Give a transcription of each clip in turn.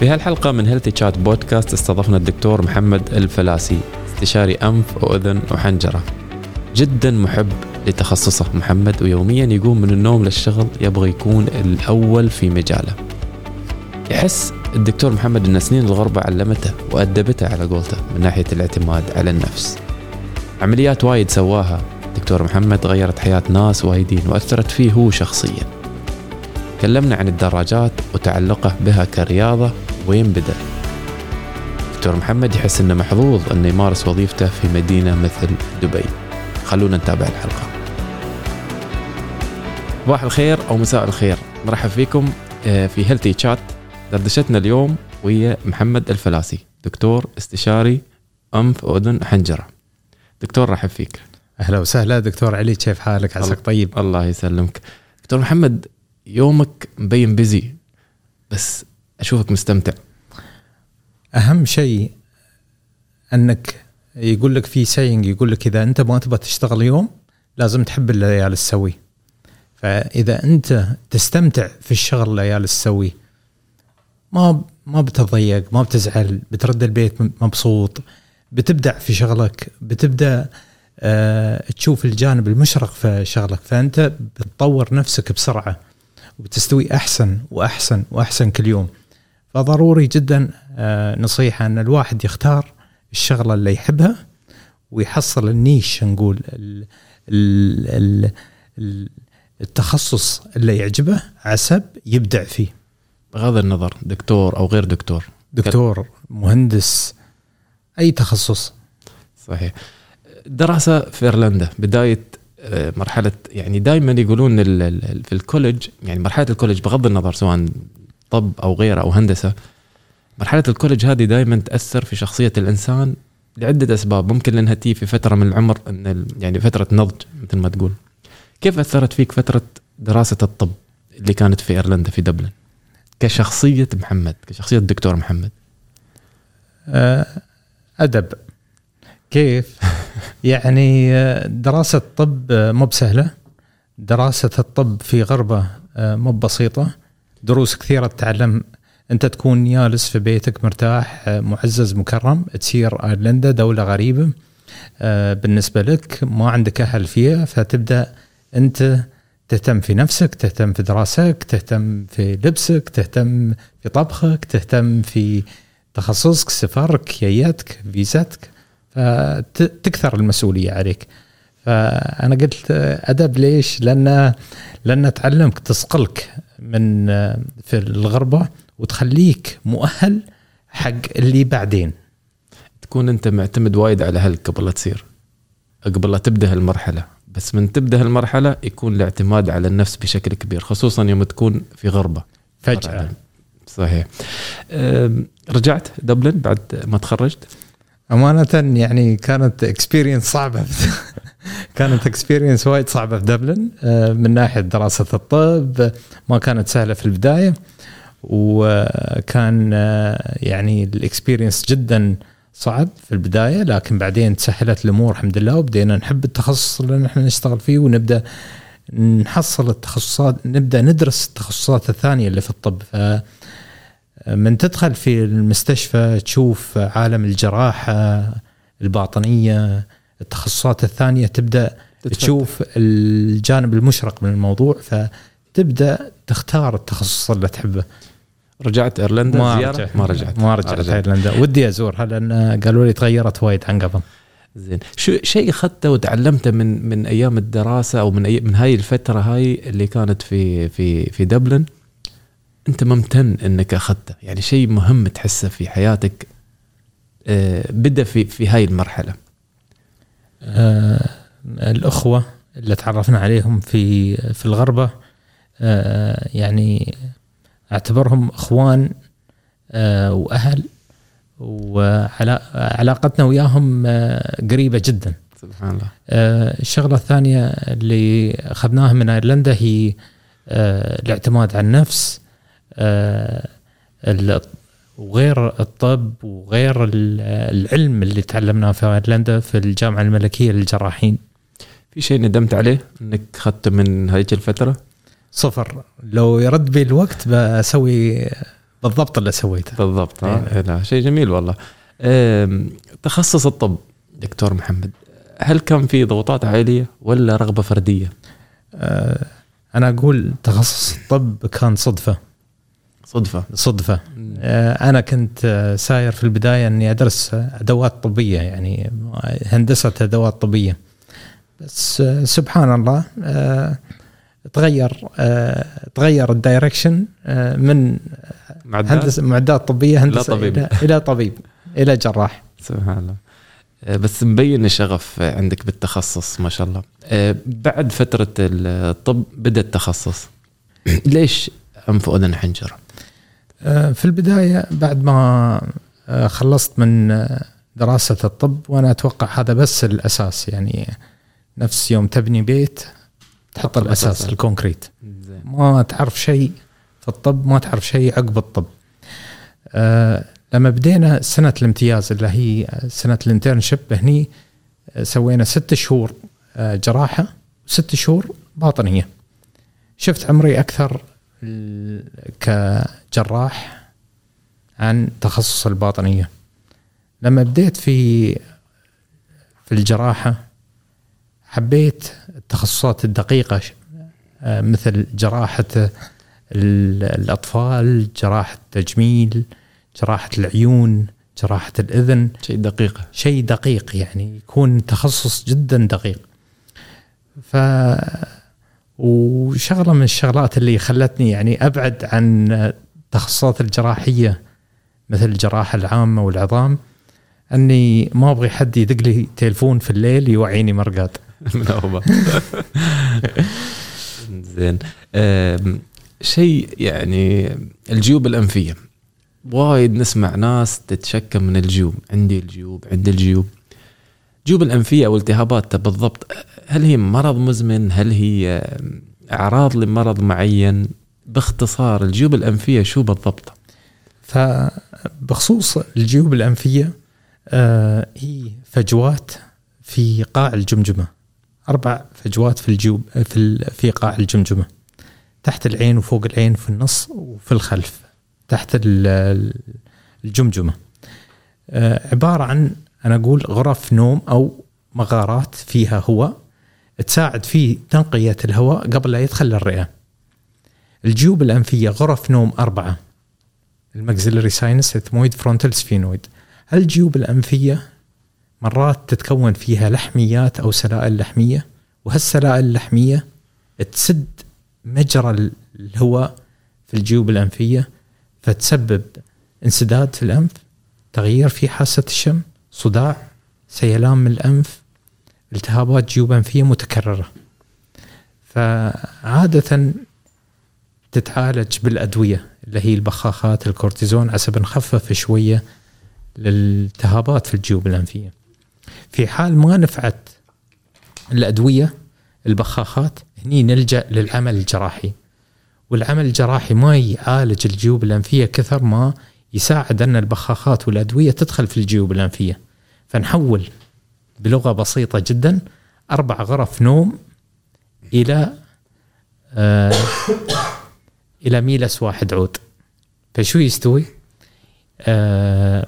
في هالحلقة من هيلثي تشات بودكاست استضفنا الدكتور محمد الفلاسي استشاري أنف وأذن وحنجرة. جدا محب لتخصصه محمد ويوميا يقوم من النوم للشغل يبغى يكون الأول في مجاله. يحس الدكتور محمد أن سنين الغربة علمته وأدبته على قولته من ناحية الاعتماد على النفس. عمليات وايد سواها دكتور محمد غيرت حياة ناس وايدين وأثرت فيه هو شخصيا. كلمنا عن الدراجات وتعلقه بها كرياضة وين بدأ. دكتور محمد يحس إنه محظوظ إنه يمارس وظيفته في مدينة مثل دبي. خلونا نتابع الحلقة. صباح الخير أو مساء الخير. مرحب فيكم آه، في هيلثي تشات دردشتنا اليوم ويا محمد الفلاسي. دكتور استشاري أنف واذن حنجرة. دكتور رحب فيك. أهلا وسهلا دكتور علي كيف حالك؟ عساك طيب. الله يسلمك. دكتور محمد يومك مبين بيزي بس أشوفك مستمتع. أهم شيء أنك يقول لك في سينج يقول لك إذا أنت ما تبغى تشتغل يوم لازم تحب الليالي تسوي فإذا أنت تستمتع في الشغل الليالي تسوي ما ما بتضيق ما بتزعل بترد البيت مبسوط. بتبدع في شغلك بتبدأ آه تشوف الجانب المشرق في شغلك. فأنت بتطور نفسك بسرعة. وبتستوي أحسن وأحسن وأحسن كل يوم. فضروري جدا آه نصيحة أن الواحد يختار الشغلة اللي يحبها ويحصل النيش نقول ال ال ال التخصص اللي يعجبه عسب يبدع فيه. بغض النظر دكتور أو غير دكتور. دكتور مهندس أي تخصص. صحيح. دراسة في إيرلندا بداية مرحلة يعني دائما يقولون في ال college يعني مرحلة ال college بغض النظر سواء طب أو غيره أو هندسة مرحلة ال college هذه دائما تأثر في شخصية الإنسان لعدة أسباب. ممكن لأنها تيي في فترة من العمر إن يعني فترة نضج مثل ما تقول. كيف أثرت فيك فترة دراسة الطب اللي كانت في إيرلندا في دبلن؟ كشخصية محمد كشخصية الدكتور محمد. آه، أدب. كيف؟ يعني آه، دراسة الطب آه، مو بسهلة. دراسة الطب في غربة مو بسيطه دروس كثيرة تتعلم. أنت تكون جالس في بيتك مرتاح معزز مكرم تصير آيرلندا دولة غريبة بالنسبة لك ما عندك أهل فيها فتبدأ أنت تهتم في نفسك تهتم في دراستك تهتم في لبسك تهتم في طبخك تهتم في تخصصك سفرك كياتك فيزتك. فتكثر المسؤولية عليك. فأنا قلت أدب ليش؟ لأن لأن تعلمك تصقلك من في الغربة وتخليك مؤهل حق اللي بعدين. تكون أنت معتمد وايد على أهلك قبل لا تصير قبل لا تبدأ هالمرحلة. بس من تبدأ هالمرحلة يكون الاعتماد على النفس بشكل كبير خصوصا يوم تكون في غربة. فجأة. صحيح. رجعت دبلن بعد ما تخرجت؟ أمانة يعني كانت experience صعبة. كانت experience وايد صعبة في دبلن من ناحية دراسة الطب ما كانت سهلة في البداية وكان يعني ال experience جدا صعب في البداية لكن بعدين تسهلت الأمور الحمد لله وبدينا نحب التخصص اللي نحن نشتغل فيه ونبدأ نحصل التخصصات نبدأ ندرس التخصصات الثانية اللي في الطب. ف من تدخل في المستشفى تشوف عالم الجراحة الباطنية التخصصات الثانية تبدأ تتفتح. تشوف الجانب المشرق من الموضوع فتبدأ تختار التخصص اللي تحبه. رجعت إيرلندا؟ ما زيارة؟ رجعت. ما رجعت. ما رجعت إيرلندا. ودي ازورها لأن قالوا لي تغيرت وايد عن قبل. زين. شو شيء أخذته وتعلمته من من أيام الدراسة أو من أي من هاي الفترة هاي اللي كانت في في في دبلن؟ أنت ممتن إنك أخذته. يعني شيء مهم تحسه في حياتك آه بدأ في في هاي المرحلة. آه الأخوة اللي تعرفنا عليهم في في الغربة آه يعني أعتبرهم إخوان آه، وأهل وعلاقتنا وياهم آه، قريبة جدا. سبحان الله. آه، الشغلة الثانية اللي أخذناها من أيرلندا هي الاعتماد على النفس وغير الطب وغير العلم اللي تعلمناه في أيرلندا في الجامعة الملكية للجراحين في شيء ندمت عليه إنك أخذته من هذه الفترة؟ صفر لو يرد بي الوقت بسوي بالضبط اللي سويته بالضبط ها إيه. لا شيء جميل والله تخصص الطب دكتور محمد هل كان في ضغوطات عائلية ولا رغبة فردية؟ آه، أنا أقول تخصص الطب كان صدفة صدفة. صدفة. آه، أنا كنت آه، ساير في البداية إني أدرس أدوات طبية يعني هندسة أدوات طبية. بس آه، سبحان الله تغير تغير الدايركشن من معدات؟ هندسة معدات طبية هندسة طبيب. إلى إلى طبيب إلى جراح. سبحان الله. بس مبين الشغف عندك بالتخصص ما شاء الله. بعد فترة الطب بدأ التخصص. ليش أنف وأذن حنجرة آه، في البداية بعد ما آه، خلصت من آه، دراسة الطب وأنا أتوقع هذا بس الأساس يعني نفس يوم تبني بيت تحط الأساس الأساس. ال concrete. ما تعرف شيء في الطب ما تعرف شيء عقب الطب. آه لما بدينا سنة الامتياز اللي هي سنة ال internship هني آه، سوينا ست شهور آه جراحة وست شهور باطنية. شفت عمري أكثر كجراح عن تخصص الباطنية. لما بديت في في الجراحة حبيت التخصصات الدقيقة مثل جراحة ال- الأطفال جراحة التجميل جراحة العيون جراحة الأذن. شيء دقيق. شيء دقيق يعني يكون تخصص جدا دقيق. ف وشغلة من الشغلات اللي خلتني يعني أبعد عن التخصصات الجراحية مثل الجراحة العامة والعظام أني ما أبغي حد يدق لي تليفون في الليل يوعيني مرقاد زين. شيء يعني الجيوب الأنفية. وايد نسمع ناس تتشكى من الجيوب. عندي الجيوب عندي الجيوب. جيوب الأنفية أو التهاباتها بالضبط. هل هي مرض مزمن؟ هل هي أم، أعراض لمرض معين؟ باختصار الجيوب الأنفية شو بالضبط؟ فبخصوص الجيوب الأنفية آه، هي فجوات في قاع الجمجمة. أربع فجوات في الجيوب في في قاع الجمجمة. تحت العين وفوق العين في النص وفي الخلف. تحت ال- ال- الجمجمة. آه، عبارة عن أنا أقول غرف نوم أو مغارات فيها هواء تساعد في تنقية الهواء قبل لا يدخل للرئة الجيوب الأنفية غرف نوم أربعة. ال maxillary sinus ethmoid frontal sphenoid. الجيوب الأنفية مرات تتكون فيها لحميات أو سلائل لحمية وهالسلائل اللحمية تسد مجرى ال- الهواء في الجيوب الأنفية فتسبب انسداد في الأنف تغيير في حاسة الشم صداع سيلان من الأنف التهابات جيوب أنفية متكررة. فعادة تتعالج بالأدوية اللي هي البخاخات الكورتيزون عسب نخفف شوية للالتهابات في الجيوب الأنفية. في حال ما نفعت الأدوية البخاخات هني نلجأ للعمل الجراحي. والعمل الجراحي ما يعالج الجيوب الأنفية كثر ما يساعد أن البخاخات والأدوية تدخل في الجيوب الأنفية. فنحول بلغة بسيطة جدا أربع غرف نوم إلى آه إلى ميلس واحد عود فشو يستوي؟ آه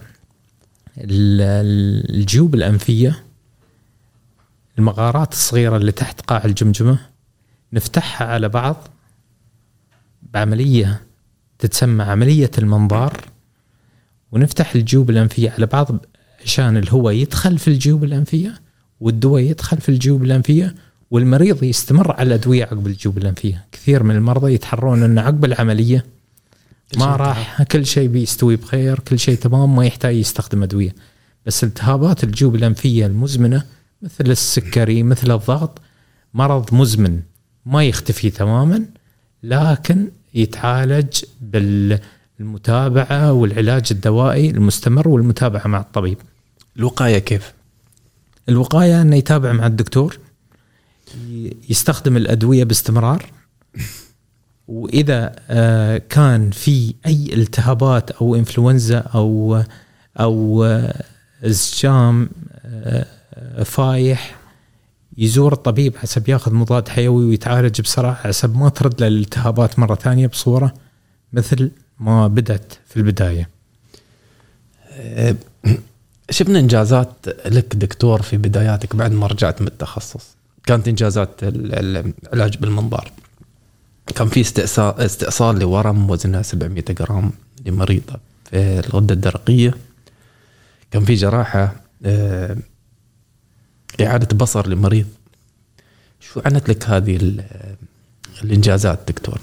ال- ال- الجيوب الأنفية المغارات الصغيرة اللي تحت قاع الجمجمة نفتحها على بعض بعملية تتسمى عملية المنظار ونفتح الجيوب الأنفية على بعض عشان الهواء يدخل في الجيوب الأنفية والدواء يدخل في الجيوب الأنفية والمريض يستمر على الأدوية عقب الجيوب الأنفية، كثير من المرضى يتحرون ان عقب العملية ما راح كل شيء بيستوي بخير، كل شيء تمام ما يحتاج يستخدم أدوية. بس التهابات الجيوب الأنفية المزمنة مثل السكري مثل الضغط مرض مزمن ما يختفي تماما لكن يتعالج بالمتابعة والعلاج الدوائي المستمر والمتابعة مع الطبيب. الوقاية كيف؟ الوقاية انه يتابع مع الدكتور يستخدم الأدوية باستمرار وإذا آه، كان في أي التهابات أو إنفلونزا أو أو آه، زجام آه، آه، فايح يزور الطبيب حسب ياخذ مضاد حيوي ويتعالج بسرعة حسب ما ترد له الالتهابات مرة ثانية بصورة مثل ما بدأت في البداية أه، شفنا إنجازات لك دكتور في بداياتك بعد ما رجعت من التخصص؟ كانت إنجازات ال- العلاج بالمنظار. كان في استئصال لورم وزنها 700 جرام لمريضة في الغدة الدرقية. كان في جراحة آه، إعادة بصر لمريض. شو عنت لك هذه ال- الإنجازات دكتور؟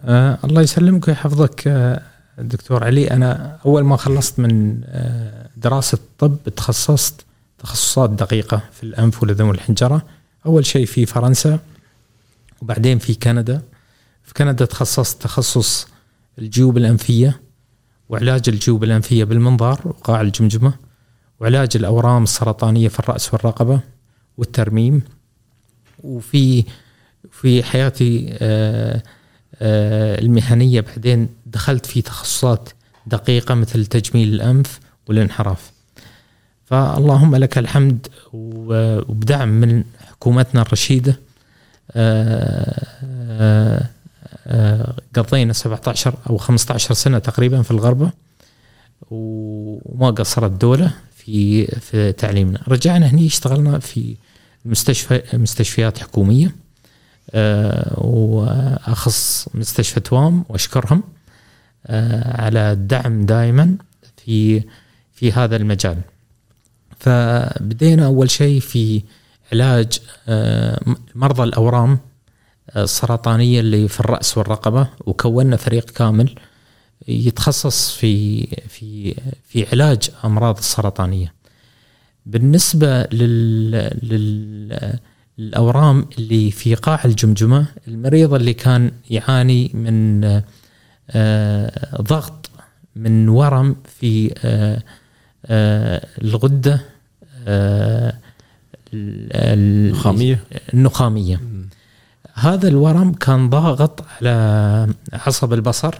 آه الله يسلمك ويحفظك آه دكتور علي. أنا أول ما خلصت من آه دراسة طب تخصصت تخصصات دقيقة في الأنف والأذن والحنجرة. أول شيء في فرنسا وبعدين في كندا. في كندا تخصصت تخصص الجيوب الأنفية وعلاج الجيوب الأنفية بالمنظار وقاع الجمجمة وعلاج الأورام السرطانية في الرأس والرقبة والترميم. وفي في حياتي آه آه المهنية بعدين دخلت في تخصصات دقيقة مثل تجميل الأنف والانحراف. فاللهم لك الحمد وبدعم من حكومتنا الرشيدة. آه، آه، آه، قضينا 17 أو 15 سنة تقريبا في الغربة. وما قصرت الدولة في في تعليمنا. رجعنا هني اشتغلنا في مستشفى مستشفيات حكومية. وأخص مستشفى توام وأشكرهم على الدعم دائما في في هذا المجال. فبدينا أول شيء في علاج آه، مرضى الأورام آه، السرطانية اللي في الرأس والرقبة وكونا فريق كامل يتخصص في في في علاج أمراض السرطانية. بالنسبة لل, اللي في قاع الجمجمة المريض اللي كان يعاني من آه، ضغط من ورم في آه، الغدة آه، ال- ال- نخامية؟ النخامية. هذا الورم كان ضاغط على عصب البصر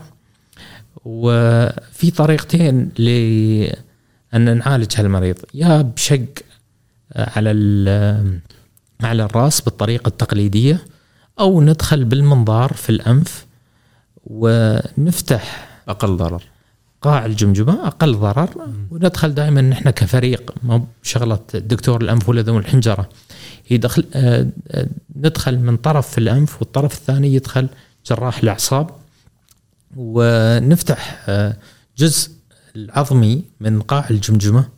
وفي طريقتين لأن نعالج هالمريض. يا بشق على على الرأس بالطريقة التقليدية أو ندخل بالمنظار في الأنف ونفتح أقل ضرر. قاع الجمجمة أقل ضرر. وندخل دائما نحن كفريق ما شغلة دكتور الأنف والأذن والحنجرة هي دخل آه، آه، ندخل من طرف في الأنف والطرف الثاني يدخل جراح الأعصاب. ونفتح آه، جزء العظمي من قاع الجمجمة.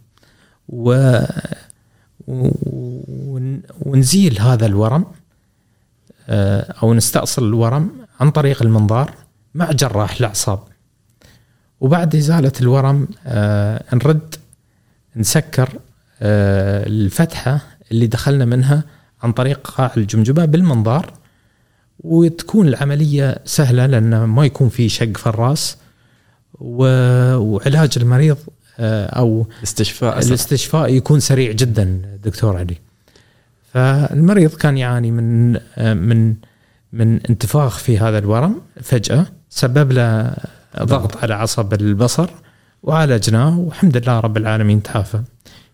و ون- ونزيل هذا الورم أو نستأصل الورم عن طريق المنظار مع جراح الأعصاب. وبعد إزالة الورم آه نرد نسكر آه الفتحة اللي دخلنا منها عن طريق قاع الجمجمة بالمنظار وتكون العملية سهلة لأن ما يكون في شق في الراس و- وعلاج المريض آه أو استشفاء أسرع. الاستشفاء يكون سريع جدا دكتور علي فالمريض كان يعاني من من من انتفاخ في هذا الورم فجأة سبب له ضغط على عصب البصر وعالجناه والحمد لله رب العالمين تعافى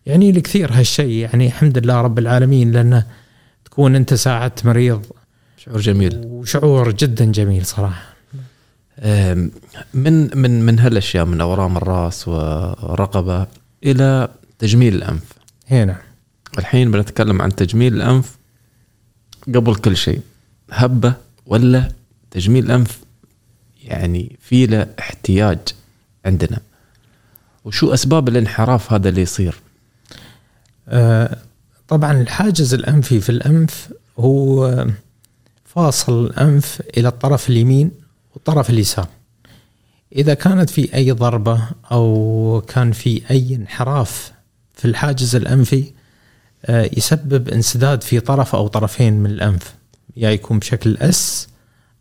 يعني الكثير هالشيء يعني الحمد لله رب العالمين لأنه تكون أنت ساعدت مريض شعور جميل. وشعور جدا جميل صراحة. أم، من من من هالأشياء من أورام الرأس والرقبه إلى تجميل الأنف. هنا الحين بنتكلم عن تجميل الأنف قبل كل شيء. هبة ولا تجميل الأنف؟ يعني في له احتياج عندنا. وشو أسباب الانحراف هذا اللي يصير؟ آه، طبعا الحاجز الأنفي في الأنف هو فاصل الأنف إلى الطرف اليمين والطرف اليسار. إذا كانت في أي ضربة أو كان في أي انحراف في الحاجز الأنفي آه، يسبب انسداد في طرف أو طرفين من الأنف. يا يكون بشكل أس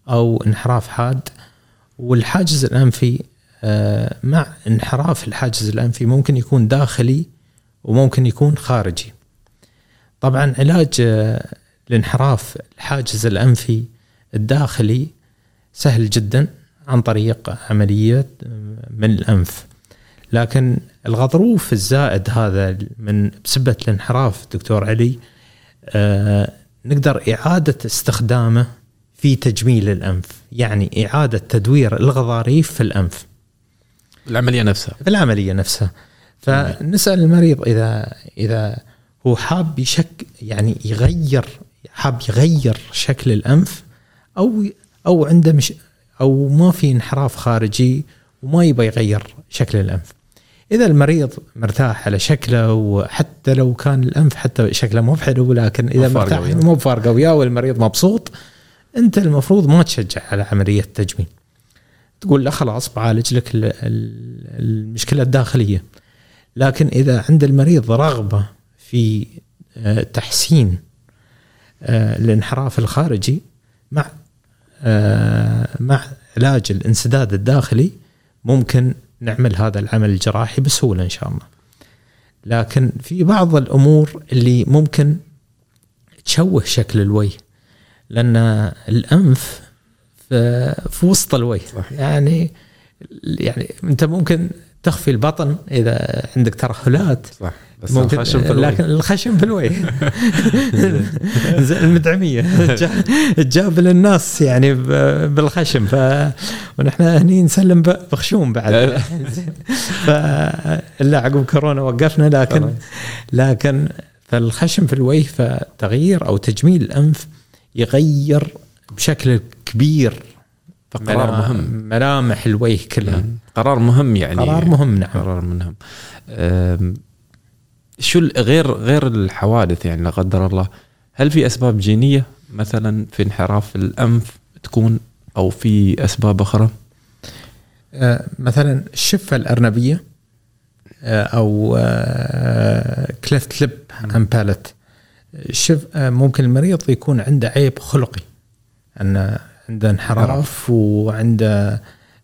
أو انحراف حاد. والحاجز الأنفي آه، مع انحراف الحاجز الأنفي ممكن يكون داخلي وممكن يكون خارجي. طبعا علاج آه، الانحراف الحاجز الأنفي الداخلي سهل جدا عن طريق عملية آه، من الأنف. لكن الغضروف الزائد هذا من بسبة الانحراف دكتور علي آه، نقدر إعادة استخدامه في تجميل الأنف يعني إعادة تدوير الغضاريف في الأنف. العملية نفسها. في العملية نفسها. فنسأل المريض إذا إذا هو حاب يشك يعني يغير حاب يغير شكل الأنف أو أو عنده مش أو ما في انحراف خارجي وما يبغى يغير شكل الأنف. إذا المريض مرتاح على شكله وحتى لو كان الأنف حتى شكله مو بحلو لكن إذا مرتاح. مو بفارقة وياه والمريض مبسوط انت المفروض ما تشجع على عملية تجميل. تقول لا خلاص بعالج لك ال- ال- المشكلة الداخلية. لكن إذا عند المريض رغبة في آه، تحسين آه، الانحراف الخارجي مع آه، مع علاج الانسداد الداخلي ممكن نعمل هذا العمل الجراحي بسهولة إن شاء الله. لكن في بعض الأمور اللي ممكن تشوه شكل الوجه. لأن الأنف في, في وسط الوجه. صح. يعني يعني أنت ممكن تخفي البطن إذا عندك ترهلات. صح بس ممكن الخشم في الوجه. لكن الخشم في الوجه. زين المدعمية. جا- تجاب للناس يعني ب- بالخشم. ف ونحن هني نسلم ب- بخشوم بعد. زين فالا عقب كورونا وقفنا لكن. لكن فالخشم في الوجه فتغيير أو تجميل الأنف يغير بشكل كبير فقرار ملا- مهم. ملامح الوجه كلها. قرار مهم يعني. قرار مهم نعم. قرار مهم. شو غير غير الحوادث يعني لا قدر الله هل في أسباب جينية مثلا في انحراف الأنف تكون أو في أسباب أخرى؟ آه، مثلا الشفة الأرنبية آه، أو cleft lip عن الشف آه، ممكن المريض يكون عنده عيب خلقي أن عنده انحراف وعنده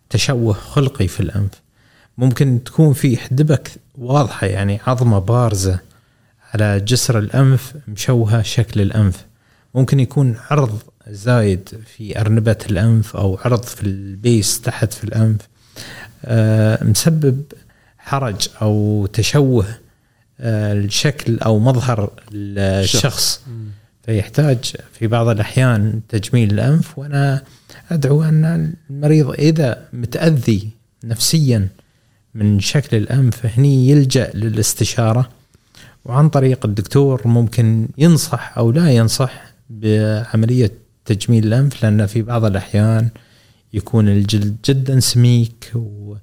تشوه خلقي في الأنف. ممكن تكون في حدبة واضحة يعني عظمة بارزة على جسر الأنف مشوهة شكل الأنف. ممكن يكون عرض زايد في أرنبة الأنف أو عرض في ال base تحت في الأنف. آه، مسبب حرج أو تشوه الشكل أو مظهر الشخص. فيحتاج في بعض الأحيان تجميل الأنف وأنا أدعو أن المريض إذا متأذي نفسيا من شكل الأنف هني يلجأ للاستشارة. وعن طريق الدكتور ممكن ينصح أو لا ينصح بعملية تجميل الأنف لأن في بعض الأحيان يكون الجلد جدا سميك و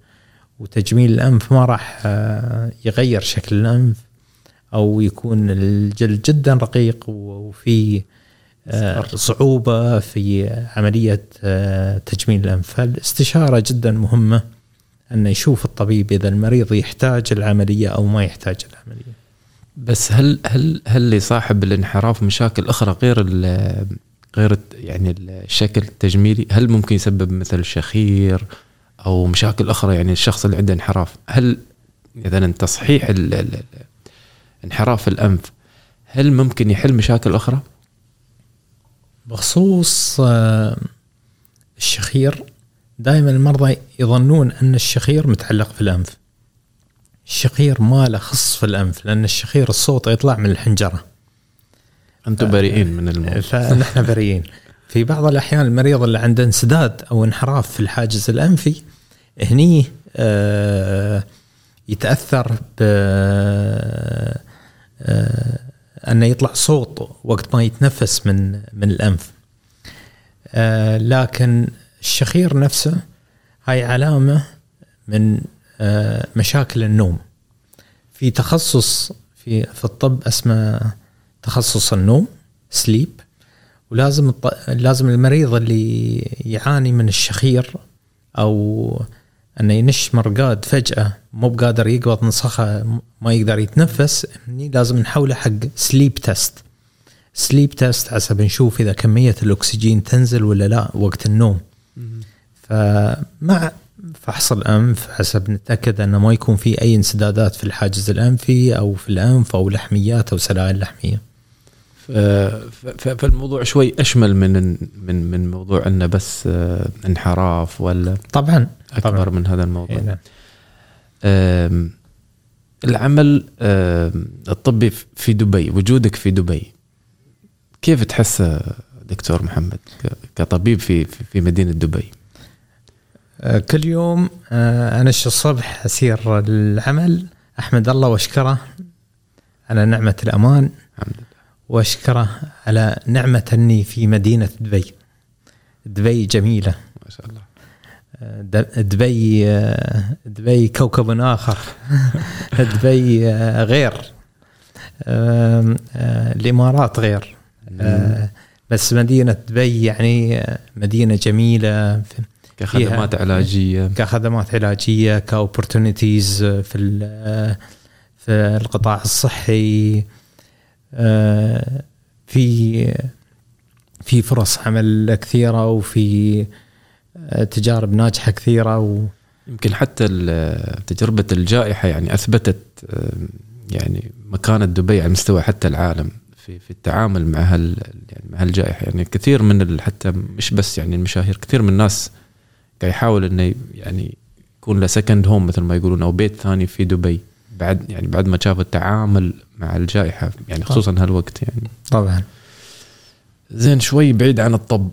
وتجميل الأنف ما راح آه، يغير شكل الأنف أو يكون الجلد جدا رقيق وفي آه، صعوبة في عملية آه، تجميل الأنف. فالاستشارة جدا مهمة انه يشوف الطبيب إذا المريض يحتاج العملية أو ما يحتاج العملية. بس هل هل هل اللي صاحب الانحراف مشاكل أخرى غير غير يعني الشكل التجميلي؟ هل ممكن يسبب مثل شخير؟ أو مشاكل أخرى يعني الشخص اللي عنده انحراف هل مثلا تصحيح ال- ال- ال- انحراف الأنف هل ممكن يحل مشاكل أخرى؟ بخصوص آه، الشخير دائما المرضى يظنون أن الشخير متعلق في الأنف. الشخير ما له خص في الأنف لأن الشخير الصوت يطلع من الحنجرة. أنتم بريئين من الموضوع فنحن بريئين. في بعض الأحيان المريض اللي عنده انسداد أو انحراف في الحاجز الأنفي هني آه، يتأثر ب آه، أنه يطلع صوت وقت ما يتنفس من من الأنف. آه، لكن الشخير نفسه هاي علامة من آه، مشاكل النوم. في تخصص في في الطب اسمه تخصص النوم sleep ولازم الط- لازم المريض اللي يعاني من الشخير أو أنه ينش من رقاده فجأة مو بقادر يقبض نفسه ما يقدر يتنفس هني لازم نحوله حق sleep test sleep test عسب نشوف إذا كمية الأكسجين تنزل ولا لا وقت النوم. فمع فحص الأنف حسب نتاكد أنه ما يكون في أي انسدادات في الحاجز الأنفي أو في الأنف أو لحميات أو سلائل لحمية. فالموضوع شوي أشمل من من من موضوع إنه بس آه، انحراف ولا طبعا. أكبر طبعا. من هذا الموضوع. إيه نعم. العمل الطبي في دبي وجودك في دبي كيف تحس دكتور محمد كطبيب في في مدينة دبي؟ آه، كل يوم آه، انش الصبح أسير العمل. أحمد الله وأشكره على نعمة الأمان. الحمد لله. وأشكره على نعمة أني في مدينة دبي. دبي جميلة. ما شاء الله. دبي دبي كوكب آخر. دبي غير. الإمارات غير. بس مدينة دبي يعني مدينة جميلة. كخدمات علاجية. كخدمات علاجية كاوبورتونيتيز في في القطاع الصحي. في في فرص عمل كثيرة وفي آه، تجارب ناجحة كثيرة و يمكن حتى تجربة الجائحة يعني أثبتت آم، يعني مكانة دبي على مستوى حتى العالم في في التعامل مع هال يعني مع هالجائحة. يعني كثير من حتى مش بس يعني المشاهير كثير من الناس قاعد يحاول إنه يعني يكون له سكند هوم مثل ما يقولون أو بيت ثاني في دبي. بعد يعني بعد ما شافوا التعامل مع الجائحة يعني خصوصا هالوقت يعني. طبعا. زين شوي بعيد عن الطب.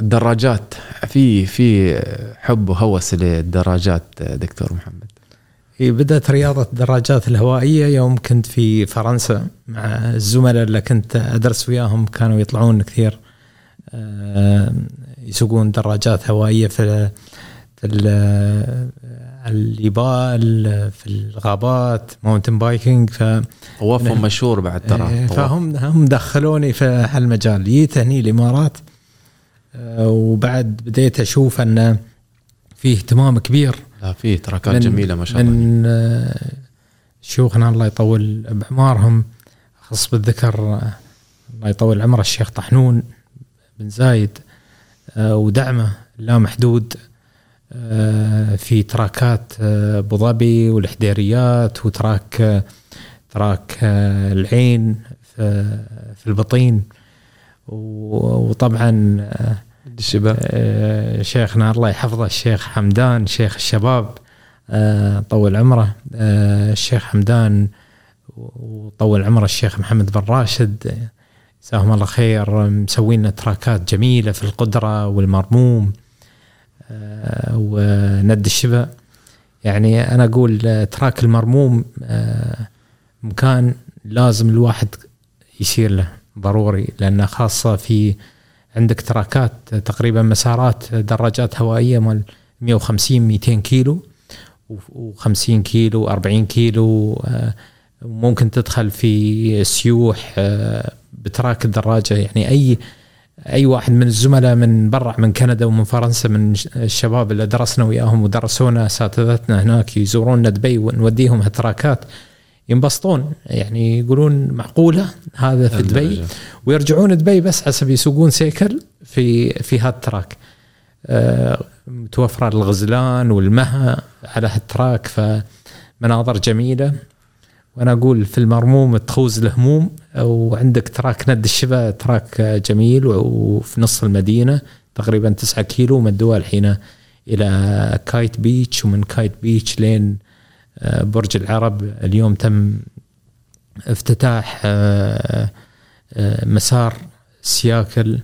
الدراجات في في حب وهوس للدراجات دكتور محمد؟ هي بدأت رياضة الدراجات الهوائية يوم كنت في فرنسا مع الزملاء اللي كنت أدرس وياهم كانوا يطلعون كثير آه، يسوقون دراجات هوائية في في الجبال في الغابات mountain biking ف طوافهم مشهور بعد ترى إيه،. فهم هم دخلوني في هالمجال. جيت هني الإمارات آه، وبعد بديت أشوف أن في اهتمام كبير لا في تراكات جميلة ما شاء الله. من آه، شيوخنا الله يطول بعمارهم خص بالذكر آه، الله يطول عمره الشيخ طحنون بن زايد ودعمه لا محدود. في تراكات آه، أبو ظبي والحديريات وتراك آه، تراك آه، العين في البطين. وطبعا آه، الشباب. آه، شيخنا الله يحفظه الشيخ حمدان شيخ الشباب آه، طول عمره آه، الشيخ حمدان وطول عمره الشيخ محمد بن راشد. آه، جزاهم الله خير. مسوين تراكات جميلة في القدرة والمرموم. آه، وند الشبا يعني أنا أقول آه، تراك المرموم آه، مكان لازم الواحد يسير له ضروري لأنه خاصة في عندك تراكات تقريبا مسارات دراجات هوائية مال 150 200 كيلو و50 كيلو 40 كيلو آه، ممكن تدخل في سيوح آه، بتراك الدراجة. يعني أي أي واحد من الزملاء من برا من كندا ومن فرنسا من الشباب اللي درسنا وياهم ودرسونا أساتذتنا هناك يزورونا دبي ونوديهم هالتراكات ينبسطون. يعني يقولون معقولة هذا في دبي؟ ويرجعون دبي بس عسب يسوقون سيكل في في هذا التراك آه، متوفرة الغزلان والمها على هالتراك فمناظر جميلة. وأنا أقول في المرموم تخوز الهموم وعندك track ند الشبا track جميل وفي نص المدينة تقريبا 9 كيلو مدوها الحين إلى كايت بيتش ومن كايت بيتش لين آه، برج العرب. اليوم تم افتتاح آه، آه، مسار سياكل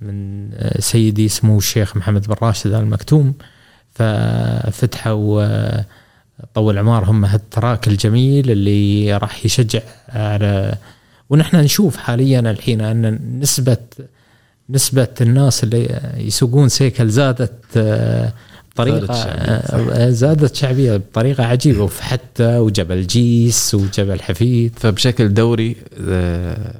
من سيدي اسمه الشيخ محمد بن راشد آل مكتوم. ففتحوا آه، طول عمارهم هالتراك الجميل اللي راح يشجع على ونحن نشوف حاليا الحين أن نسبه نسبة الناس اللي يسوقون سيكل زادت آه، بطريقه زادت شعبية، آه، شعبيه بطريقة عجيبة. وفي حتى وجبل جيس وجبل حفيد. فبشكل دوري آه،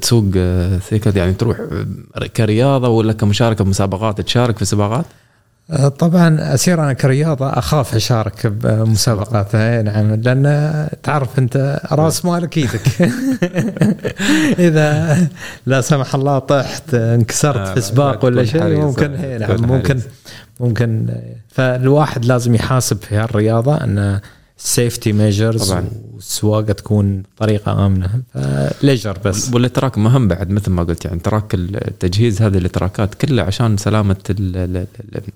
تسوق آه، سيكل يعني تروح آه، كرياضة ولا كمشاركة بمسابقات تشارك في سباقات؟ طبعا أسير أنا كرياضة أخاف أشارك بمسابقات إيه نعم لأن تعرف أنت رأس مالك إيدك إذا لا سمح الله طحت انكسرت آه، في سباق ولا شيء. ممكن إيه نعم ممكن. ممكن فالواحد لازم يحاسب في هالرياضة أن سيفتي ميجرز طبعاً. والسواقه تكون بطريقه آمنة. فليجر بس. والاتراك مهم بعد مثل ما قلت يعني تراك التجهيز هذه الاتراكات كلها عشان سلامة ال- ال-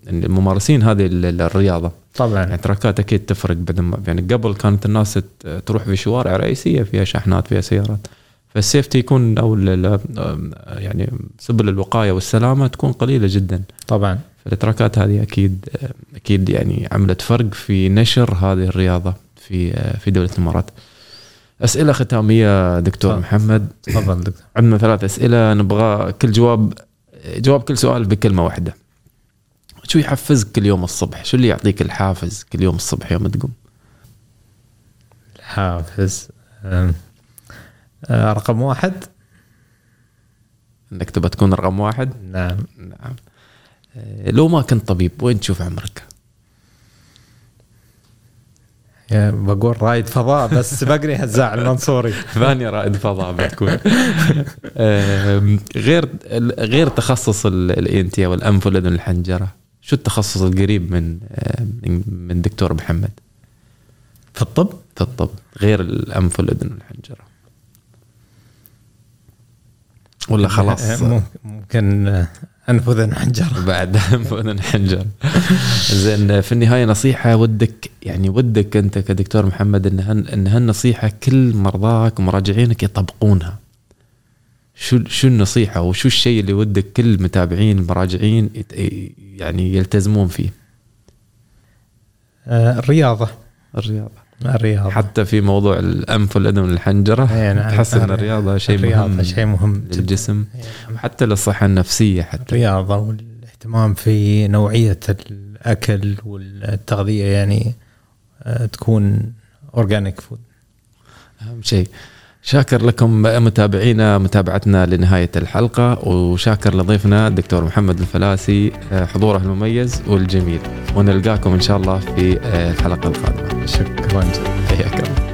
ال- الممارسين هذه ال- الرياضة. يعني طبعا تراكات أكيد تفرق ما يعني قبل كانت الناس تروح في شوارع رئيسية فيها شحنات فيها سيارات. فالسيفتي يكون أو يعني سبل الوقاية والسلامة تكون قليلة جدا. طبعا. فالاتراكات هذه أكيد أكيد يعني عملت فرق في نشر هذه الرياضة في في دولة الإمارات. أسئلة ختامية دكتور تفضل. محمد تفضل دكتور عندنا ثلاث أسئلة نبغى كل جواب جواب كل سؤال بكلمة واحدة. شو يحفزك كل يوم الصبح؟ شو اللي يعطيك الحافز كل يوم الصبح يوم تقوم؟ حافز أم، آه، رقم واحد إنك تبى تكون رقم واحد؟ نعم نعم. آه، لو ما كنت طبيب وين تشوف عمرك؟ يا بقول رائد فضاء بس بقري هزاع المنصوري. ثاني رائد فضاء بتكون غير غير تخصص ال ENT والانف والأذن الحنجره شو التخصص القريب من من دكتور محمد؟ في الطب؟ في الطب غير الأنف والأذن والحنجرة. ولا خلاص؟ آه، ممكن- ممكن انف اذن حنجره بعد انف واذن حنجره زين في النهاية نصيحة ودك يعني ودك أنت كدكتور محمد إن هن إن هالنصيحة كل مرضاك ومراجعينك يطبقونها. شو شو النصيحة وشو الشيء اللي ودك كل المتابعين المراجعين يعني يلتزمون فيه؟ آه، الرياضة. الرياضة. الرياضة حتى في موضوع الأنف والأذن والحنجرة إيه، نعم. تحس إن الرياضة شيء الرياضة مهم شيء مهم. للجسم يعني وحتى للصحة النفسية حتى الرياضة والاهتمام في نوعية الأكل والتغذية يعني آه، تكون organic food أهم شيء شاكر لكم متابعينا متابعتنا لنهاية الحلقة وشاكر لضيفنا الدكتور محمد الفلاسي آه، حضوره المميز والجميل. ونلقاكم إن شاء الله في آه، الحلقة القادمة. شكرا جزيلا. حياك الله.